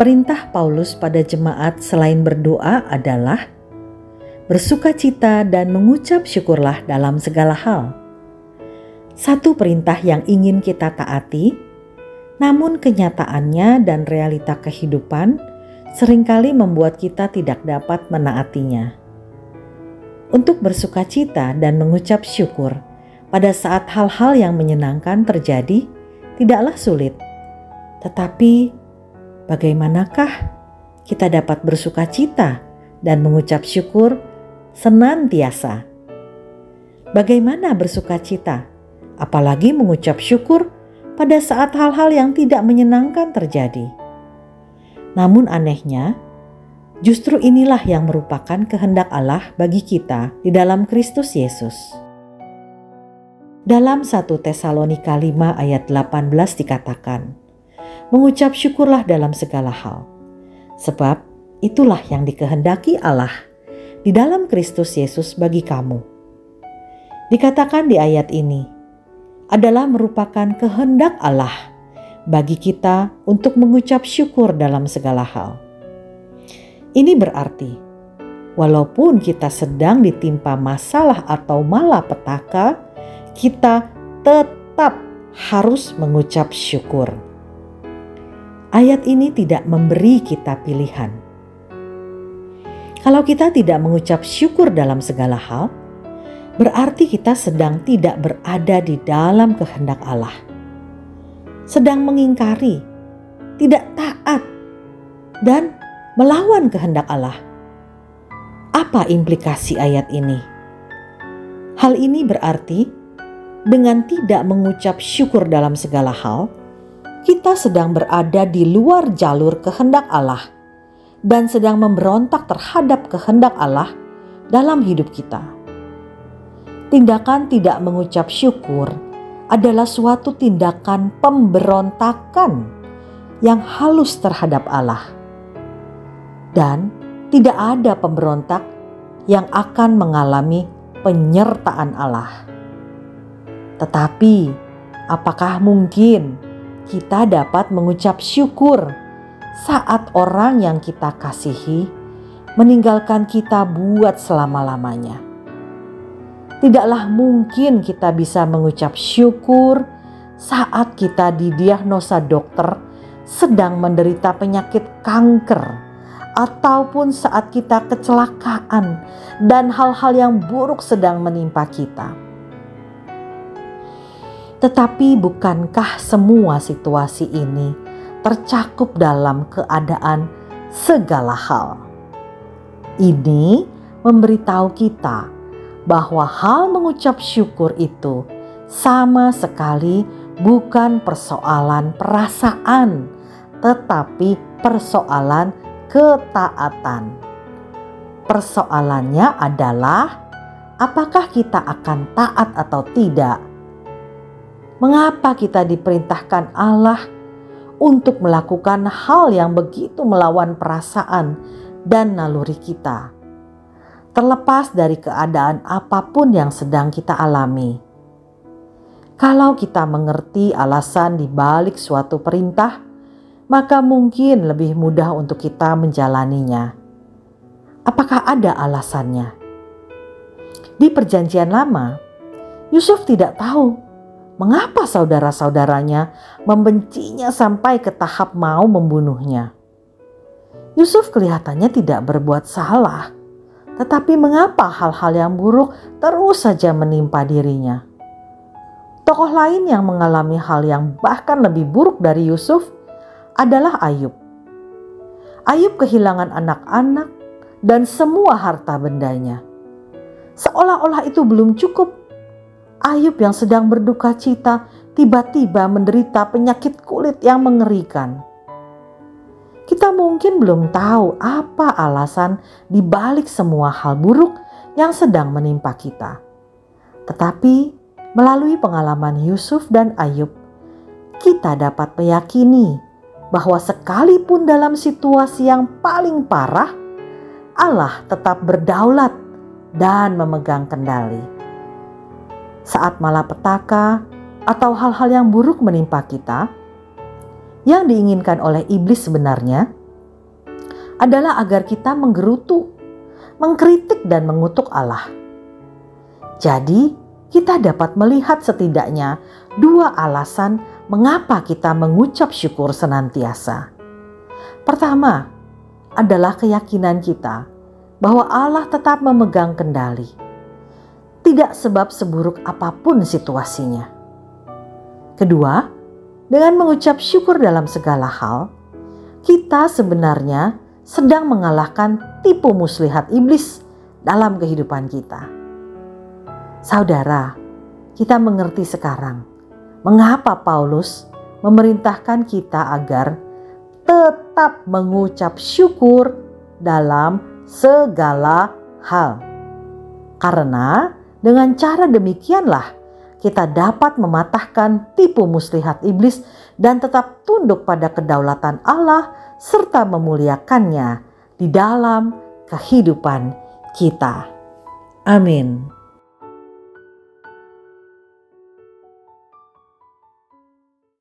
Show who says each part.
Speaker 1: perintah Paulus pada jemaat selain berdoa adalah bersukacita dan mengucap syukurlah dalam segala hal. Satu perintah yang ingin kita taati, namun kenyataannya dan realita kehidupan sering kali membuat kita tidak dapat menaatinya. Untuk bersukacita dan mengucap syukur pada saat hal-hal yang menyenangkan terjadi tidaklah sulit, tetapi bagaimanakah kita dapat bersukacita dan mengucap syukur senantiasa? Bagaimana bersukacita, apalagi mengucap syukur pada saat hal-hal yang tidak menyenangkan terjadi? Namun, anehnya, justru inilah yang merupakan kehendak Allah bagi kita di dalam Kristus Yesus. Dalam 1 Tesalonika 5 ayat 18 dikatakan, mengucap syukurlah dalam segala hal. Sebab itulah yang dikehendaki Allah di dalam Kristus Yesus bagi kamu. Dikatakan di ayat ini adalah merupakan kehendak Allah bagi kita untuk mengucap syukur dalam segala hal. Ini berarti, walaupun kita sedang ditimpa masalah atau malapetaka, kita tetap harus mengucap syukur ayat ini tidak memberi kita pilihan. Kalau kita tidak mengucap syukur dalam segala hal, berarti kita sedang tidak berada di dalam kehendak Allah, sedang mengingkari, tidak taat, dan melawan kehendak Allah. Apa implikasi ayat ini? Hal ini berarti dengan tidak mengucap syukur dalam segala hal, kita sedang berada di luar jalur kehendak Allah dan sedang memberontak terhadap kehendak Allah dalam hidup kita. Tindakan tidak mengucap syukur adalah suatu tindakan pemberontakan yang halus terhadap Allah, dan tidak ada pemberontak yang akan mengalami penyertaan Allah. Tetapi, apakah mungkin? Kita dapat mengucap syukur saat orang yang kita kasihi meninggalkan kita buat selama-lamanya. Tidaklah mungkin kita bisa mengucap syukur saat kita didiagnosa dokter sedang menderita penyakit kanker ataupun saat kita kecelakaan dan hal-hal yang buruk sedang menimpa kita. Tetapi bukankah semua situasi ini tercakup dalam keadaan segala hal? Ini memberitahu kita bahwa hal mengucap syukur itu sama sekali bukan persoalan perasaan, tetapi persoalan ketaatan. Persoalannya adalah apakah kita akan taat atau tidak mengapa kita diperintahkan Allah untuk melakukan hal yang begitu melawan perasaan dan naluri kita, terlepas dari keadaan apa pun yang sedang kita alami. Kalau kita mengerti alasan di balik suatu perintah, maka mungkin lebih mudah untuk kita menjalaninya. Apakah ada alasannya? Di Perjanjian Lama, Yusuf tidak tahu mengapa saudara-saudaranya membencinya sampai ke tahap mau membunuhnya. Yusuf kelihatannya tidak berbuat salah, tetapi mengapa hal-hal yang buruk terus saja menimpa dirinya? Tokoh lain yang mengalami hal yang bahkan lebih buruk dari Yusuf adalah Ayub. Ayub kehilangan anak-anak dan semua harta bendanya. Seolah-olah itu belum cukup Ayub yang sedang berduka cita tiba-tiba menderita penyakit kulit yang mengerikan. Kita mungkin belum tahu apa alasan di balik semua hal buruk yang sedang menimpa kita. Tetapi melalui pengalaman Yusuf dan Ayub, kita dapat meyakini bahwa sekalipun dalam situasi yang paling parah, Allah tetap berdaulat dan memegang kendali saat malapetaka atau hal-hal yang buruk menimpa kita, yang diinginkan oleh iblis sebenarnya adalah agar kita menggerutu, mengkritik, dan mengutuk Allah. Jadi, kita dapat melihat setidaknya dua alasan mengapa kita mengucap syukur senantiasa. Pertama adalah keyakinan kita bahwa Allah tetap memegang kendali, tidak sebab seburuk apa pun situasinya. Kedua, dengan mengucap syukur dalam segala hal, kita sebenarnya sedang mengalahkan tipu muslihat iblis dalam kehidupan kita. Saudara, kita mengerti sekarang mengapa Paulus memerintahkan kita agar tetap mengucap syukur dalam segala hal. Karena dengan cara demikianlah kita dapat mematahkan tipu muslihat iblis dan tetap tunduk pada kedaulatan Allah serta memuliakannya di dalam kehidupan kita. Amin.